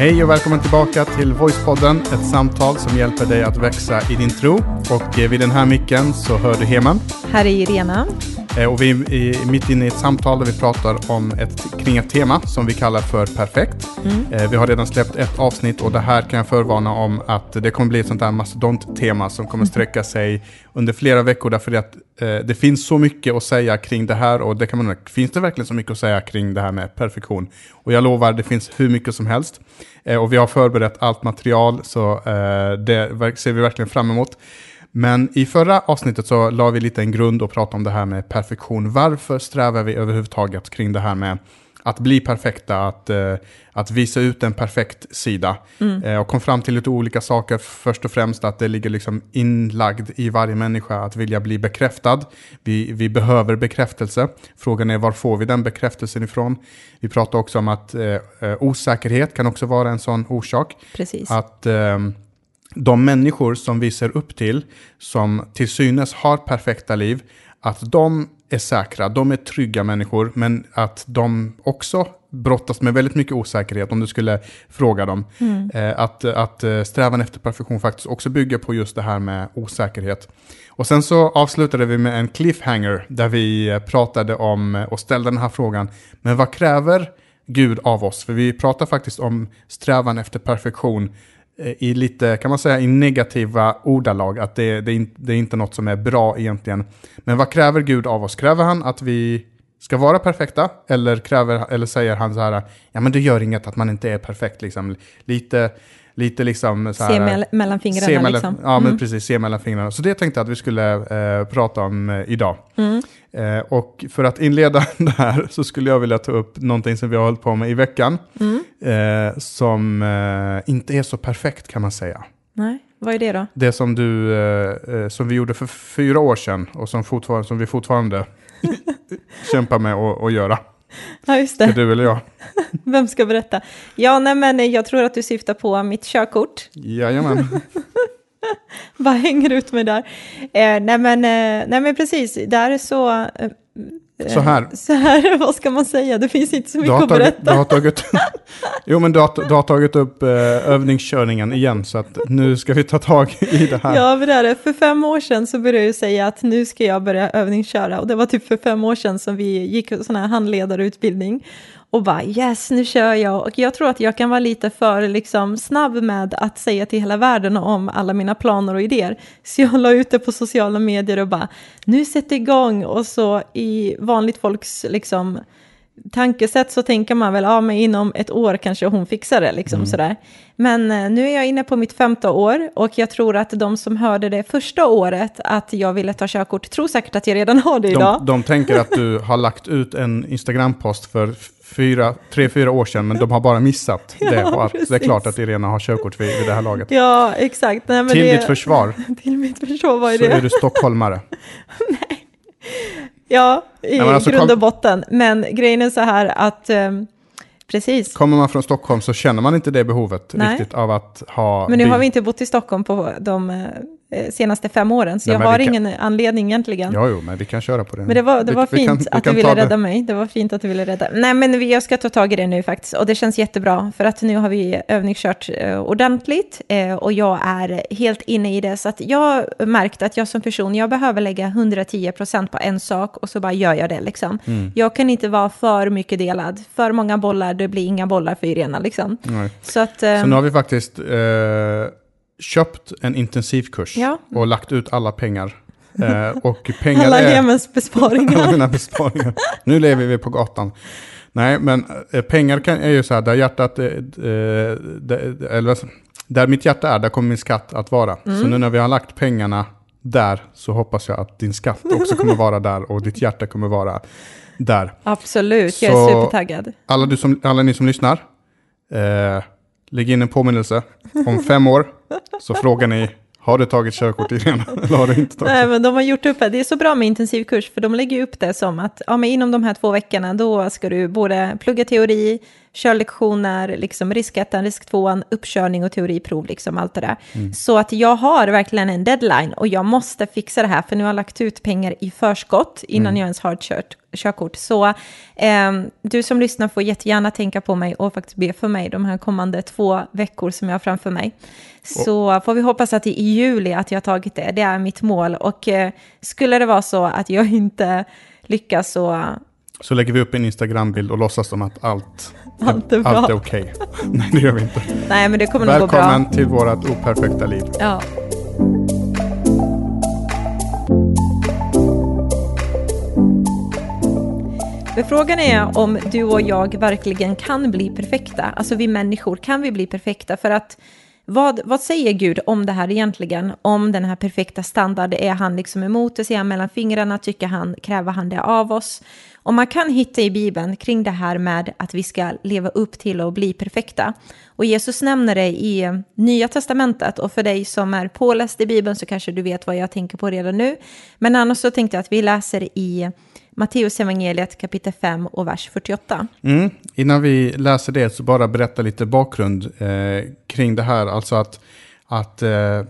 Hej och välkommen tillbaka till Voicepodden, ett samtal som hjälper dig att växa i din tro. Och eh, vid den här micken så hör du Heman. Här är Irena. Eh, och vi är mitt inne i ett samtal där vi pratar om ett, kring ett tema som vi kallar för perfekt. Mm. Eh, vi har redan släppt ett avsnitt och det här kan jag förvarna om att det kommer bli ett sånt här mastodont-tema som kommer sträcka sig under flera veckor därför att det finns så mycket att säga kring det här och det kan man finns det verkligen så mycket att säga kring det här med perfektion? Och jag lovar, det finns hur mycket som helst. och vi har förberett allt material så det ser vi verkligen fram emot. Men i förra avsnittet så la vi lite en grund och pratade om det här med perfektion. Varför strävar vi överhuvudtaget kring det här med att bli perfekta, att, uh, att visa ut en perfekt sida. Mm. Uh, och kom fram till lite olika saker. Först och främst att det ligger liksom inlagd i varje människa att vilja bli bekräftad. Vi, vi behöver bekräftelse. Frågan är var får vi den bekräftelsen ifrån? Vi pratar också om att uh, osäkerhet kan också vara en sån orsak. Precis. Att ehm, de människor som vi ser upp till, som till synes har perfekta liv, att de är säkra, de är trygga människor, men att de också brottas med väldigt mycket osäkerhet om du skulle fråga dem. Mm. Eh, att, att eh, strävan efter perfektion faktiskt också bygger på just det här med osäkerhet. Och sen så avslutade vi med en cliffhanger där vi eh, pratade om och ställde den här frågan, men vad kräver Gud av oss? För vi pratar faktiskt om strävan efter perfektion i lite, kan man säga, i negativa ordalag, att det, det, det är inte något som är bra egentligen. Men vad kräver Gud av oss? Kräver han att vi ska vara perfekta? Eller, kräver, eller säger han så här, ja men det gör inget att man inte är perfekt, liksom. Lite, lite liksom så här, Se me mellan fingrarna se mellan, liksom. Ja, mm. men precis, se mellan fingrarna. Så det tänkte jag att vi skulle eh, prata om eh, idag. Mm. Eh, och för att inleda det här så skulle jag vilja ta upp någonting som vi har hållit på med i veckan. Mm. Eh, som eh, inte är så perfekt kan man säga. Nej, vad är det då? Det som, du, eh, som vi gjorde för fyra år sedan och som, fortfarande, som vi fortfarande kämpar med att göra. Ja, just det. Ska du eller jag? Vem ska berätta? Ja, nej, men jag tror att du syftar på mitt körkort. Jajamän. Vad hänger ut med där? Eh, nej, men, eh, nej, men precis, där är så... Eh, så här. Så här, vad ska man säga? Det finns inte så mycket att tagit, berätta. Du har tagit, jo, men du har, du har tagit upp eh, övningskörningen igen, så att nu ska vi ta tag i det här. Ja, det är det. För fem år sedan så började jag säga att nu ska jag börja övningsköra. Och det var typ för fem år sedan som vi gick sån här handledarutbildning och bara yes, nu kör jag. Och jag tror att jag kan vara lite för liksom, snabb med att säga till hela världen om alla mina planer och idéer. Så jag la ut det på sociala medier och bara nu sätter igång. Och så i vanligt folks liksom, tankesätt så tänker man väl, ja men inom ett år kanske hon fixar det liksom mm. sådär. Men eh, nu är jag inne på mitt femte år och jag tror att de som hörde det första året att jag ville ta körkort tror säkert att jag redan har det idag. De, de tänker att du har lagt ut en Instagram-post för fyra, tre, fyra år sedan, men de har bara missat ja, det. Och att det är klart att Irena har körkort vid, vid det här laget. Ja, exakt. Nej, till det, ditt försvar. till mitt försvar, vad är så det? Så är du stockholmare. Nej. Ja, i Nej, alltså, grund och botten. Men grejen är så här att um, Precis. Kommer man från Stockholm så känner man inte det behovet Nej. riktigt av att ha Men nu bil. har vi inte bott i Stockholm på de Eh, senaste fem åren, så Nej, jag har ingen anledning egentligen. Ja, jo, men vi kan köra på det. Men det var, det var vi, fint vi kan, att du ville rädda mig. Det var fint att du ville rädda. Nej, men jag ska ta tag i det nu faktiskt. Och det känns jättebra, för att nu har vi övningskört eh, ordentligt. Eh, och jag är helt inne i det. Så att jag har märkt att jag som person, jag behöver lägga 110 procent på en sak och så bara gör jag det. Liksom. Mm. Jag kan inte vara för mycket delad. För många bollar, det blir inga bollar för Irena. Liksom. Så, att, så nu har vi faktiskt... Eh köpt en intensivkurs ja. och lagt ut alla pengar. Eh, och pengar alla är... hemmens besparingar. mina besparingar. Nu lever vi på gatan. Nej, men eh, pengar kan, är ju så här, där hjärtat, eh, där, eller, där mitt hjärta är, där kommer min skatt att vara. Mm. Så nu när vi har lagt pengarna där så hoppas jag att din skatt också kommer vara där och ditt hjärta kommer vara där. Absolut, jag är supertaggad. Alla, du som, alla ni som lyssnar, eh, lägg in en påminnelse. Om fem år så frågar ni, har du tagit körkort Irena? Eller har du inte tagit? Nej, men de har gjort upp det. Det är så bra med intensivkurs, för de lägger upp det som att ja, men inom de här två veckorna, då ska du både plugga teori, körlektioner, liksom risk 1, risk 2, uppkörning och teoriprov, liksom allt det där. Så att jag har verkligen en deadline och jag måste fixa det här, för nu har jag lagt ut pengar i förskott innan jag ens har ett kört, körkort. Så eh, du som lyssnar får jättegärna tänka på mig och faktiskt be för mig de här kommande två veckor som jag har framför mig. Så får vi hoppas att i juli att jag har tagit det, det är mitt mål. Och eh, skulle det vara så att jag inte lyckas så Så lägger vi upp en Instagram-bild och låtsas som att allt, Allt är bra. allt är okej. Nej, det gör vi inte. Nej, men det kommer nog gå bra. Välkommen till vårt operfekta liv. Ja. För frågan är om du och jag verkligen kan bli perfekta. Alltså vi människor, kan vi bli perfekta? För att vad, vad säger Gud om det här egentligen? Om den här perfekta standard, är han liksom emot det? Ser han mellan fingrarna? Tycker han, kräver han det av oss? Och man kan hitta i Bibeln kring det här med att vi ska leva upp till och bli perfekta. Och Jesus nämner det i eh, Nya Testamentet. Och för dig som är påläst i Bibeln så kanske du vet vad jag tänker på redan nu. Men annars så tänkte jag att vi läser i Matteus evangeliet kapitel 5 och vers 48. Mm. Innan vi läser det så bara berätta lite bakgrund eh, kring det här. Alltså att, att eh,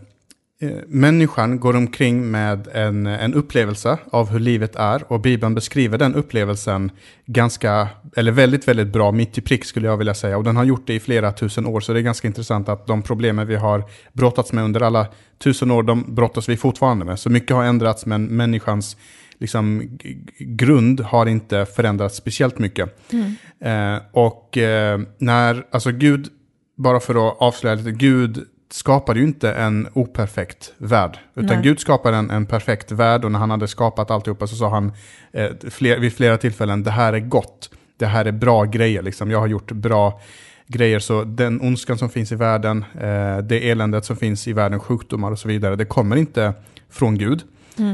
människan går omkring med en, en upplevelse av hur livet är och Bibeln beskriver den upplevelsen ganska, eller väldigt, väldigt bra, mitt i prick skulle jag vilja säga. Och den har gjort det i flera tusen år, så det är ganska intressant att de problemen vi har brottats med under alla tusen år, de brottas vi fortfarande med. Så mycket har ändrats, men människans liksom, grund har inte förändrats speciellt mycket. Eh, och eh, när, alltså Gud, bara för att avslöja lite, Gud skapade ju inte en operfekt värld. Utan Nej. Gud skapade en, en perfekt värld och när han hade skapat alltihopa så sa han eh, fler, vid flera tillfällen, det här är gott, det här är bra grejer, liksom. jag har gjort bra grejer. Så den ondskan som finns i världen, eh, det eländet som finns i världen, sjukdomar och så vidare, det kommer inte från Gud.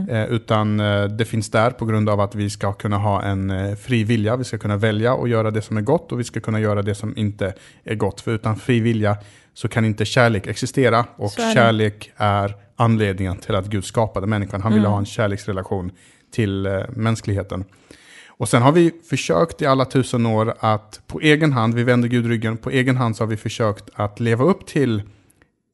Eh, utan eh, det finns där på grund av att vi ska kunna ha en eh, fri vilja. Vi ska kunna välja och göra det som är gott och vi ska kunna göra det som inte är gott. För utan fri vilja så kan inte kärlek existera. Och är kärlek är anledningen till att Gud skapade människan. Han ville ha en kärleksrelation till eh, mänskligheten. Och sen har vi försökt i alla tusen år att på egen hand, vi vänder Gud ryggen, på egen hand så har vi försökt att leva upp till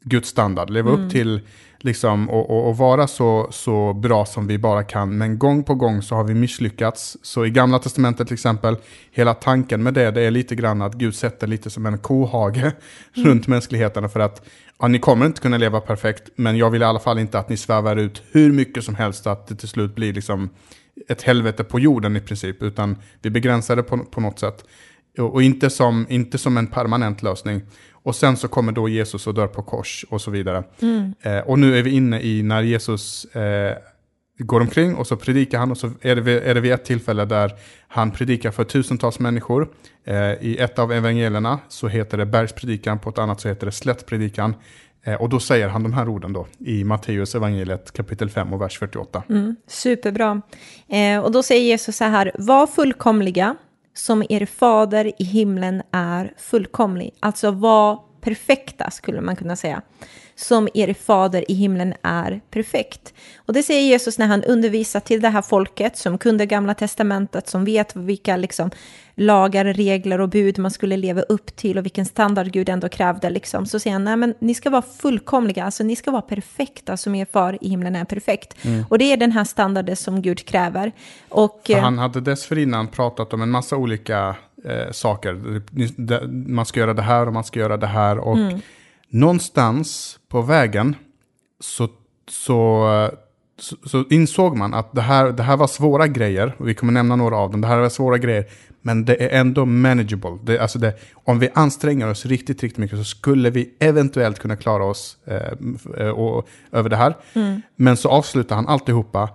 Guds standard, leva upp till liksom, och, och, och vara så, så bra som vi bara kan. Men gång på gång så har vi misslyckats. Så i gamla testamentet till exempel, hela tanken med det, det är lite grann att Gud sätter lite som en kohage runt mänskligheten. För att ja, ni kommer inte kunna leva perfekt, men jag vill i alla fall inte att ni svävar ut hur mycket som helst att det till slut blir liksom ett helvete på jorden i princip. Utan vi begränsar det på, på något sätt. Och, och inte, som, inte som en permanent lösning. Och sen så kommer då Jesus och dör på kors och så vidare. Eh, och nu är vi inne i när Jesus eh, går omkring och så predikar han och så är det, är det vid ett tillfälle där han predikar för tusentals människor. Eh, I ett av evangelierna så heter det bergspredikan, på ett annat så heter det slättpredikan. Eh, och då säger han de här orden då i Matteus evangeliet kapitel 5 och vers 48. Mm, superbra. Eh, och då säger Jesus så här, var fullkomliga som er fader i himlen är fullkomlig. Alltså var perfekta skulle man kunna säga. Som er fader i himlen är perfekt. Och det säger Jesus när han undervisar till det här folket som kunde gamla testamentet, som vet vilka liksom, lagar, regler och bud man skulle leva upp till och vilken standard Gud ändå krävde. Liksom. Så säger han, nej men ni ska vara fullkomliga, alltså ni ska vara perfekta som er far i himlen är perfekt. Och det är den här standarden som Gud kräver. Och, eh, han hade dessförinnan pratat om en massa olika eh, saker. Man ska göra det här och man ska göra det här. Och någonstans på vägen så, så, så, så insåg man att det här, det här var svåra grejer. Och vi kommer nämna några av dem. Det här var svåra grejer. Men det är ändå manageable. Det, alltså det, om vi anstränger oss riktigt, riktigt mycket så skulle vi eventuellt kunna klara oss eh, f- eh, och, över det här. Men så avslutar han alltihopa.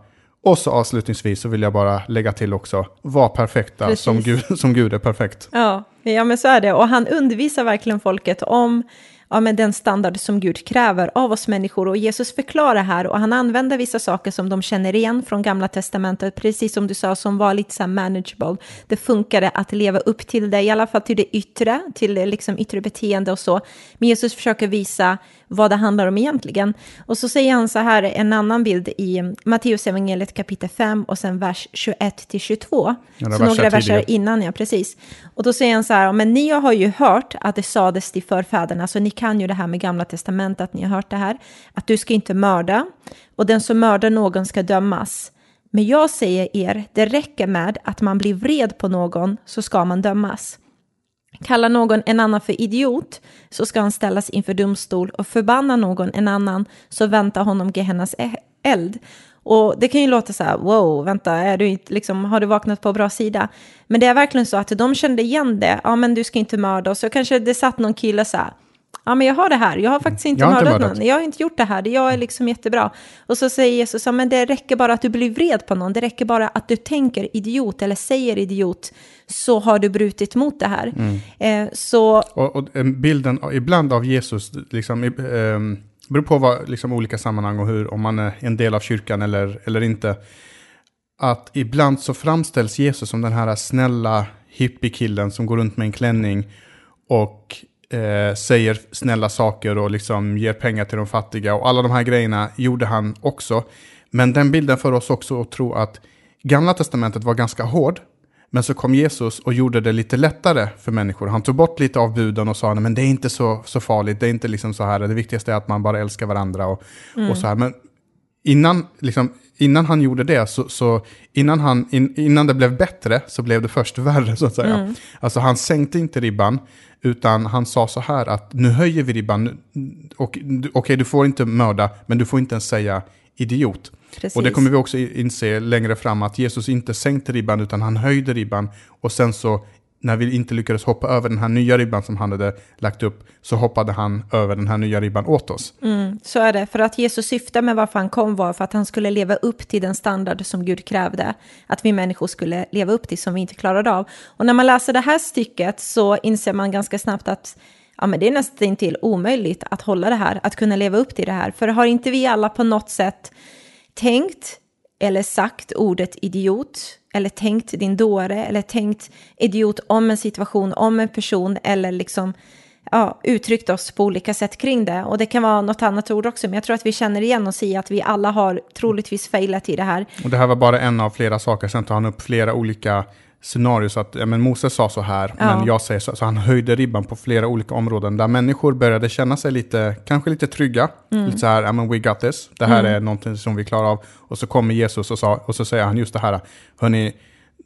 Och så avslutningsvis så vill jag bara lägga till också, var perfekta Precis. som Gud, som Gud är perfekt. Ja, ja, men så är det. Och han undervisar verkligen folket om ja, men den standard som Gud kräver av oss människor. Och Jesus förklarar här och han använder vissa saker som de känner igen från gamla testamentet, precis som du sa, som var lite så här manageable. Det funkade att leva upp till det, i alla fall till det yttre, till liksom yttre beteende och så. Men Jesus försöker visa vad det handlar om egentligen. Och så säger han så här, en annan bild i Matteus evangeliet kapitel 5 och sen vers 21 till 22. Ja, så några verser innan, ja precis. Och då säger han så här, men ni har ju hört att det sades till förfäderna, så ni kan ju det här med gamla testamentet, att ni har hört det här, att du ska inte mörda, och den som mördar någon ska dömas. Men jag säger er, det räcker med att man blir vred på någon så ska man dömas. Kallar någon en annan för idiot så ska han ställas inför domstol och förbanna någon en annan så väntar honom Gehennas e- eld. Och det kan ju låta så här, wow, vänta, är du inte, liksom, har du vaknat på bra sida? Men det är verkligen så att de kände igen det, ja men du ska inte mörda, och så kanske det satt någon kille så här, ja men jag har det här, jag har faktiskt inte mördat, inte någon, jag har inte gjort det här, jag är liksom jättebra. Och så säger Jesus, ja men det räcker bara att du blir vred på någon, det räcker bara att du tänker idiot eller säger idiot, så har du brutit mot det här. Mm. Eh, så... Och, och bilden ibland av Jesus, liksom, eh, beror på vad, liksom, olika sammanhang och hur, om man är en del av kyrkan eller, eller inte. Att ibland så framställs Jesus som den här snälla hippiekillen som går runt med en klänning och eh, säger snälla saker och liksom ger pengar till de fattiga. Och alla de här grejerna gjorde han också. Men den bilden för oss också att tro att Gamla Testamentet var ganska hård. Men så kom Jesus och gjorde det lite lättare för människor. Han tog bort lite av buden och sa, men det är inte så, så farligt, det är inte liksom så här, det viktigaste är att man bara älskar varandra och, mm. och så här. Men innan, liksom, innan han gjorde det, så, så innan, han, in, innan det blev bättre, så blev det först värre så att säga. Mm. Alltså han sänkte inte ribban, utan han sa så här att nu höjer vi ribban, okej okay, du får inte mörda, men du får inte ens säga idiot. Precis. Och det kommer vi också inse längre fram, att Jesus inte sänkte ribban, utan han höjde ribban. Och sen så, när vi inte lyckades hoppa över den här nya ribban som han hade lagt upp, så hoppade han över den här nya ribban åt oss. Mm, så är det, för att Jesus syfte med varför han kom var för att han skulle leva upp till den standard som Gud krävde. Att vi människor skulle leva upp till som vi inte klarade av. Och när man läser det här stycket så inser man ganska snabbt att ja, men det är nästan till omöjligt att hålla det här, att kunna leva upp till det här. För har inte vi alla på något sätt tänkt eller sagt ordet idiot, eller tänkt din dåre, eller tänkt idiot om en situation, om en person, eller liksom ja, uttryckt oss på olika sätt kring det. Och det kan vara något annat ord också, men jag tror att vi känner igen oss i att vi alla har troligtvis failat i det här. Och det här var bara en av flera saker, sen tar han upp flera olika scenario så att ja, men Moses sa så här, ja. men jag säger så. Så han höjde ribban på flera olika områden där människor började känna sig lite, kanske lite trygga. Mm. Lite så här, ja men we got this. Det här mm. är någonting som vi klarar av. Och så kommer Jesus och, sa, och så säger han just det här, hörni,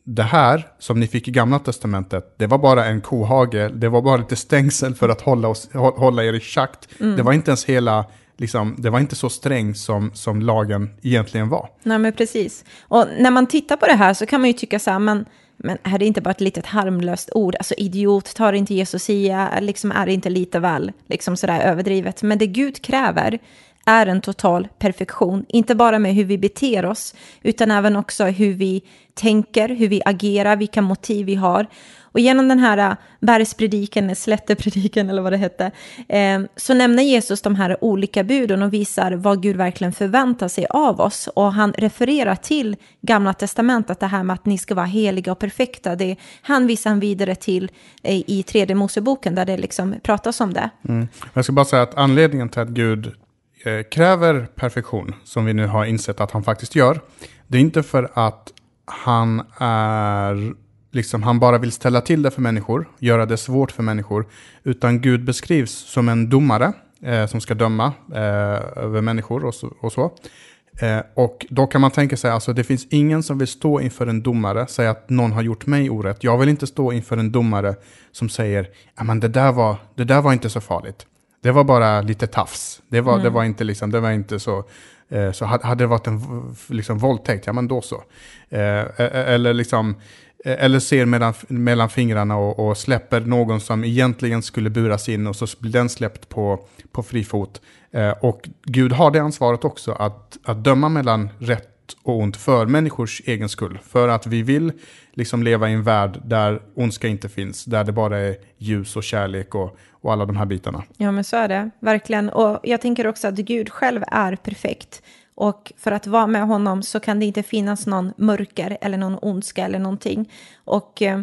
det här som ni fick i gamla testamentet, det var bara en kohage, det var bara lite stängsel för att hålla, oss, hålla er i schakt. Mm. Det var inte ens hela Liksom, det var inte så sträng som, som lagen egentligen var. Nej, men precis. Och när man tittar på det här så kan man ju tycka så här, men men är det inte bara ett litet harmlöst ord? Alltså idiot, tar inte Jesus Sia, eh, liksom är det inte lite väl liksom sådär överdrivet? Men det Gud kräver är en total perfektion, inte bara med hur vi beter oss, utan även också hur vi tänker, hur vi agerar, vilka motiv vi har. Och genom den här äh, bergspredikan, slättepredikan eller vad det hette, ehm, så nämner Jesus de här olika buden och visar vad Gud verkligen förväntar sig av oss. Och han refererar till Gamla Testamentet, det här med att ni ska vara heliga och perfekta. Det han visar han vidare till eh, i tredje Moseboken, där det liksom pratas om det. Mm. Jag ska bara säga att anledningen till att Gud eh, kräver perfektion, som vi nu har insett att han faktiskt gör, det är inte för att han är liksom, han bara vill ställa till det för människor, göra det svårt för människor, utan Gud beskrivs som en domare eh, som ska döma eh, över människor och så. Och, så. Eh, och då kan man tänka sig, alltså det finns ingen som vill stå inför en domare, säga att någon har gjort mig orätt. Jag vill inte stå inför en domare som säger, men det där var, det där var inte så farligt. Det var bara lite tafs. Det var, mm. det var inte liksom, det var inte så, eh, så hade det varit en liksom, våldtäkt, ja men då så. Eh, eller liksom, Eh, eller ser mellan, mellan fingrarna och, och, släpper någon som egentligen skulle buras in och så blir den släppt på, på fri fot. Eh, och Gud har det ansvaret också att, att döma mellan rätt och ont för människors egen skull. För att vi vill liksom leva i en värld där ondska inte finns, där det bara är ljus och kärlek och, och alla de här bitarna. Ja, men så är det, verkligen. Och jag tänker också att Gud själv är perfekt. Och för att vara med honom så kan det inte finnas någon mörker eller någon ondska eller någonting. Och, eh,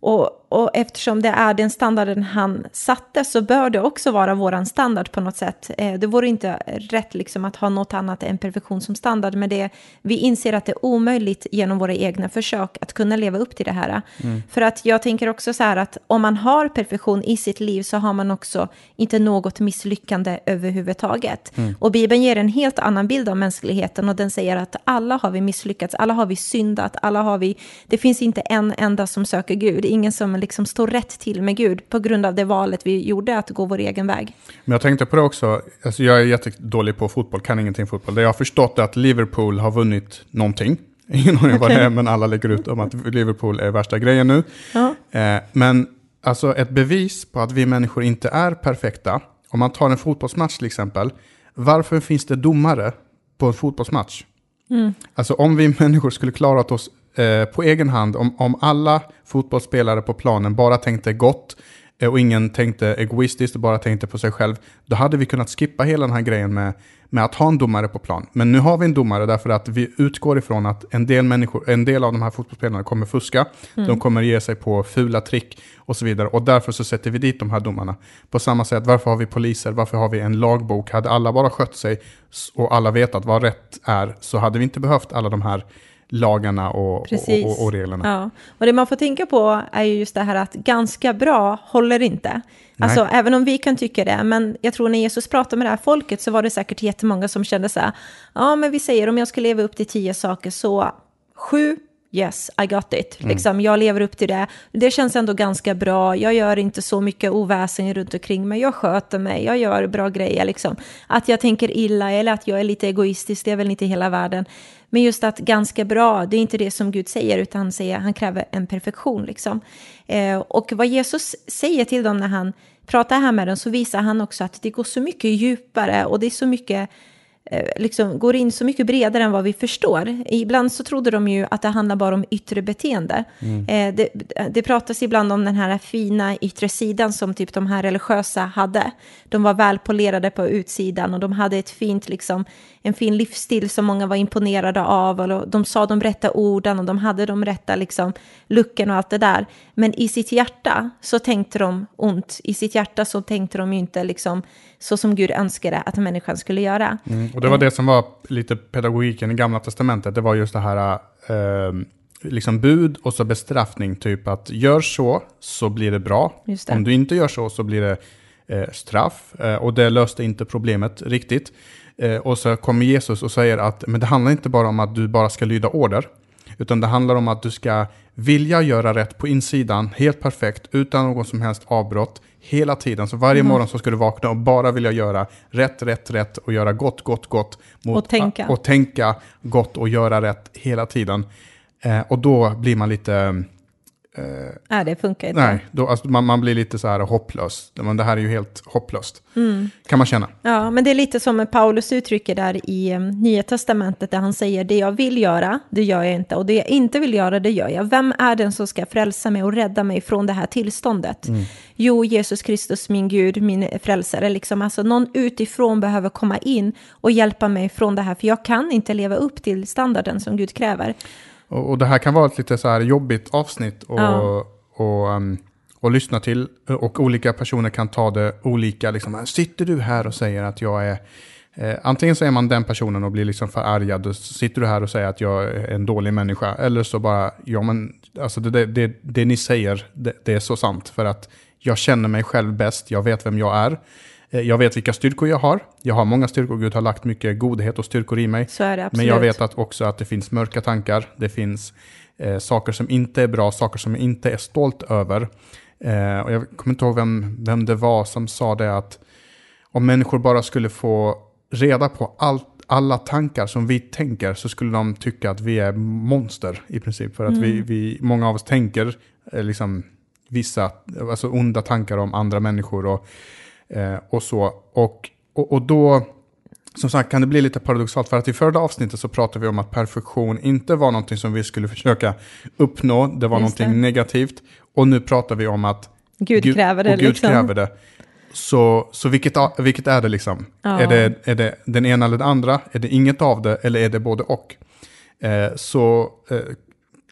och, och eftersom det är den standarden han satte så bör det också vara våran standard på något sätt. Eh, det vore inte rätt liksom att ha något annat än perfektion som standard, men det, vi inser att det är omöjligt genom våra egna försök att kunna leva upp till det här. Mm. För att jag tänker också så här att om man har perfektion i sitt liv så har man också inte något misslyckande överhuvudtaget. Mm. Och Bibeln ger en helt annan bild av mänskligheten och den säger att alla har vi misslyckats, alla har vi syndat, alla har vi, det finns inte en enda som söker Gud, ingen som liksom står rätt till med Gud på grund av det valet vi gjorde att gå vår egen väg. Men jag tänkte på det också, alltså jag är jättedålig på fotboll, kan ingenting fotboll. Det jag har förstått är att Liverpool har vunnit någonting. Ingen aning vad det är, men alla lägger ut om att Liverpool är värsta grejen nu. Ja. Eh, men alltså ett bevis på att vi människor inte är perfekta, om man tar en fotbollsmatch till exempel, varför finns det domare på en fotbollsmatch? Mm. Alltså om vi människor skulle klarat oss eh, på egen hand, om, om alla fotbollsspelare på planen bara tänkte gott eh, och ingen tänkte egoistiskt och bara tänkte på sig själv, då hade vi kunnat skippa hela den här grejen med, med att ha en domare på plan. Men nu har vi en domare därför att vi utgår ifrån att en del, människor, en del av de här fotbollsspelarna kommer fuska, mm. de kommer ge sig på fula trick och så vidare. Och därför så sätter vi dit de här domarna. På samma sätt, varför har vi poliser? Varför har vi en lagbok? Hade alla bara skött sig och alla vetat vad rätt är så hade vi inte behövt alla de här lagarna och, och, och, och, reglerna. Ja. Och det man får tänka på är ju just det här att ganska bra håller inte. Alltså Nej. även om vi kan tycka det, men jag tror när Jesus pratade med det här folket så var det säkert jättemånga som kände så här, ja men vi säger om jag ska leva upp till tio saker så sju yes, I got it. Mm. Liksom, jag lever upp till det. Det känns ändå ganska bra. Jag gör inte så mycket oväsen runt omkring mig. Jag sköter mig, jag gör bra grejer. Liksom. Att jag tänker illa eller att jag är lite egoistisk, det är väl inte hela världen. Men just att ganska bra, det är inte det som Gud säger, utan han, säger, han kräver en perfektion. Liksom. Eh, och vad Jesus säger till dem när han pratar här med dem, så visar han också att det går så mycket djupare och det är så mycket Eh, liksom går in så mycket bredare än vad vi förstår. Ibland så trodde de ju att det handlar bara om yttre beteende. Mm. Eh, det, det pratas ibland om den här fina yttre sidan som typ de här religiösa hade. De var välpolerade på utsidan och de hade ett fint, liksom, en fin livsstil som många var imponerade av. Och de sa de rätta orden och de hade de rätta liksom, looken och allt det där. Men i sitt hjärta så tänkte de ont. I sitt hjärta så tänkte de ju inte liksom, så som Gud önskade att människan skulle göra. Mm, och det var det som var lite pedagogiken i Gamla Testamentet. Det var just det här eh, liksom bud och så bestraffning. Typ att gör så, så blir det bra. Det. Om du inte gör så, så blir det eh, straff. Eh, och det löste inte problemet riktigt. Eh, och så kommer Jesus och säger att men det handlar inte bara om att du bara ska lyda order. Utan det handlar om att du ska vilja göra rätt på insidan, helt perfekt, utan någon som helst avbrott, hela tiden. Så varje mm. morgon så ska du vakna och bara vilja göra rätt, rätt, rätt och göra gott, gott, gott. Mot, och, tänka. och tänka gott och göra rätt hela tiden. Eh, och då blir man lite Eh, nej, det funkar inte. Nej, då, alltså, man, man blir lite så här hopplös. Men det här är ju helt hopplöst, mm. kan man känna. Ja, men det är lite som Paulus uttrycker där i um, Nya Testamentet, där han säger det jag vill göra, det gör jag inte, och det jag inte vill göra, det gör jag. Vem är den som ska frälsa mig och rädda mig från det här tillståndet? Mm. Jo, Jesus Kristus, min Gud, min frälsare. Liksom. Alltså, någon utifrån behöver komma in och hjälpa mig från det här, för jag kan inte leva upp till standarden som Gud kräver. Och, och, det här kan vara ett lite så här jobbigt avsnitt och, ja. och, um, och lyssna till. Och olika personer kan ta det olika. Liksom, sitter du här och säger att jag är... Eh, antingen så är man den personen och blir liksom förargad. Och sitter du här och säger att jag är en dålig människa. Eller så bara, ja men alltså det, det, det ni säger, det, det är så sant. För att jag känner mig själv bäst, jag vet vem jag är. Eh, jag vet vilka styrkor jag har. Jag har många styrkor. Gud har lagt mycket godhet och styrkor i mig. Så är det, Men jag vet att också att det finns mörka tankar. Det finns eh, saker som inte är bra, saker som jag inte är stolt över. Eh, och jag kommer inte ihåg vem, vem det var som sa det att om människor bara skulle få reda på allt, alla tankar som vi tänker så skulle de tycka att vi är monster i princip. För att mm. vi, vi, många av oss tänker eh, liksom vissa alltså onda tankar om andra människor. och Eh, och så. Och, och, och då, som sagt, kan det bli lite paradoxalt. För att i förra avsnittet så pratade vi om att perfektion inte var någonting som vi skulle försöka uppnå. Det var Just någonting det. negativt. Och nu pratar vi om att Gud, Gud kräver det. Gud liksom. kräver det. Så, så vilket, vilket är det liksom? Ja. Är, det, är det den ena eller den andra? Är det inget av det eller är det både och? Eh, så eh,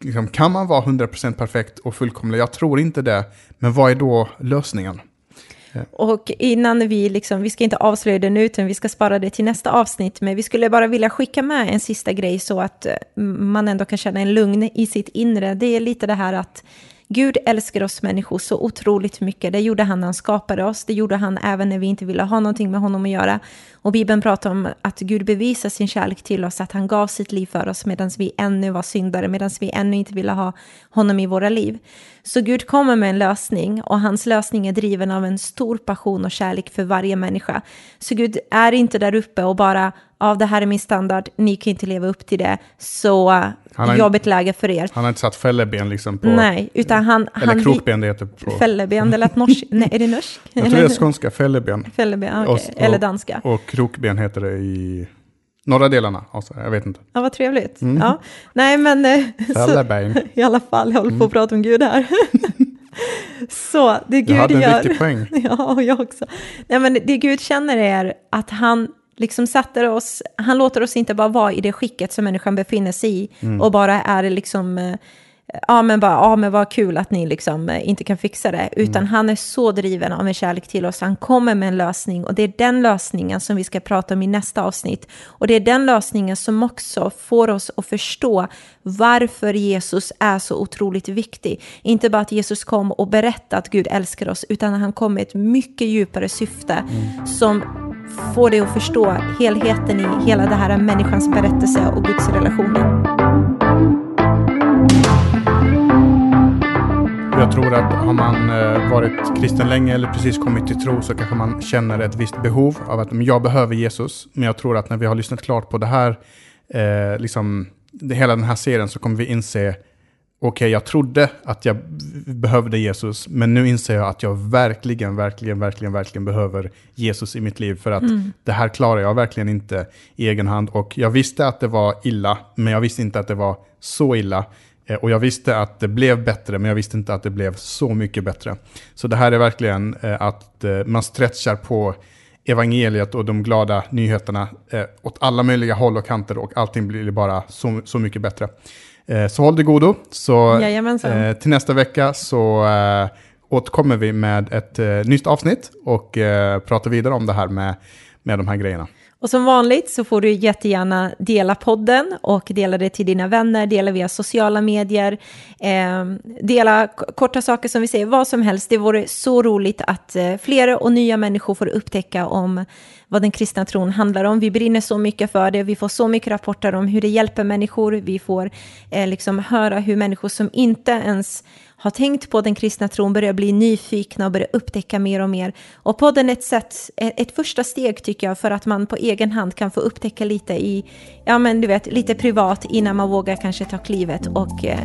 liksom, kan man vara 100% perfekt och fullkomlig? Jag tror inte det. Men vad är då lösningen? Och innan vi, liksom, vi ska inte avslöja det nu, utan vi ska spara det till nästa avsnitt, men vi skulle bara vilja skicka med en sista grej så att eh, man ändå kan känna en lugn i sitt inre. Det är lite det här att Gud älskar oss människor så otroligt mycket. Det gjorde han när han skapade oss. Det gjorde han även när vi inte ville ha någonting med honom att göra. Och Bibeln pratar om att Gud bevisar sin kärlek till oss, att han gav sitt liv för oss medan vi ännu var syndare, medan vi ännu inte ville ha honom i våra liv. Så Gud kommer med en lösning och hans lösning är driven av en stor passion och kärlek för varje människa. Så Gud är inte där uppe och bara, ja det här är min standard, ni kan inte leva upp till det, så har, jobbigt läge för er. Han har inte satt fälleben liksom på... Nej, utan han... Eller han, krokben det heter på... Fälleben, det lät norsk. Nej, är det norsk? Jag tror det är skånska, fälleben. Fälleben. Okay. Eller danska. Och krokben heter det i norra delarna av jag vet inte. Ja, vad trevligt. Mm. Ja. Nej, men... Eh, fälleben. I alla fall, jag håller på att mm. prata om Gud här. Så det Gud gör... Du hade en riktig poäng. Ja, och jag också. Nej, men det Gud känner är att han liksom sätter oss, han låter oss inte bara vara i det skicket som människan befinner sig i mm. och bara är liksom, eh, ja men bara, ja men vad kul att ni liksom eh, inte kan fixa det, utan mm. han är så driven av en kärlek till oss, han kommer med en lösning och det är den lösningen som vi ska prata om i nästa avsnitt. Och det är den lösningen som också får oss att förstå varför Jesus är så otroligt viktig. Inte bara att Jesus kom och berättade att Gud älskar oss, utan han kom med ett mycket djupare syfte mm. som får dig att förstå helheten i hela det här människans berättelse och Guds relationer. Jag tror att har man eh, varit kristen länge eller precis kommit till tro så kanske man känner ett visst behov av att jag behöver Jesus. Men jag tror att när vi har lyssnat klart på det här, eh, liksom, hela den här serien så kommer vi inse okej, okay, jag trodde att jag behövde Jesus, men nu inser jag att jag verkligen, verkligen, verkligen, verkligen behöver Jesus i mitt liv, för att mm. det här klarar jag verkligen inte i egen hand. Och jag visste att det var illa, men jag visste inte att det var så illa. Eh, och jag visste att det blev bättre, men jag visste inte att det blev så mycket bättre. Så det här är verkligen eh, att eh, man stretchar på evangeliet och de glada nyheterna åt alla möjliga håll och kanter och allting blir bara så, så mycket bättre. Så håll dig godo. Så till nästa vecka så återkommer vi med ett nytt avsnitt och pratar vidare om det här med, med de här grejerna. Och som vanligt så får du jättegärna dela podden och dela det till dina vänner, dela via sociala medier, eh, dela korta saker som vi säger, vad som helst. Det vore så roligt att eh, fler och nya människor får upptäcka om vad den kristna tron handlar om. Vi brinner så mycket för det, vi får så mycket rapporter om hur det hjälper människor, vi får eh, liksom höra hur människor som inte ens har tänkt på den kristna tron börjar bli nyfikna och börjar upptäcka mer och mer. Och podden är ett, sätt, ett första steg tycker jag för att man på egen hand kan få upptäcka lite i, ja men du vet, lite privat innan man vågar kanske ta klivet och eh,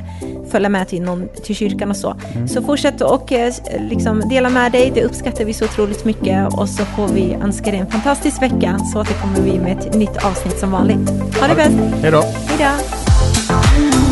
följa med till, någon, till kyrkan och så. Så fortsätt och eh, liksom dela med dig, det uppskattar vi så otroligt mycket och så får vi önska dig en fantastisk vecka så återkommer vi med ett nytt avsnitt som vanligt. Ha det bäst! Hej då! Hej då!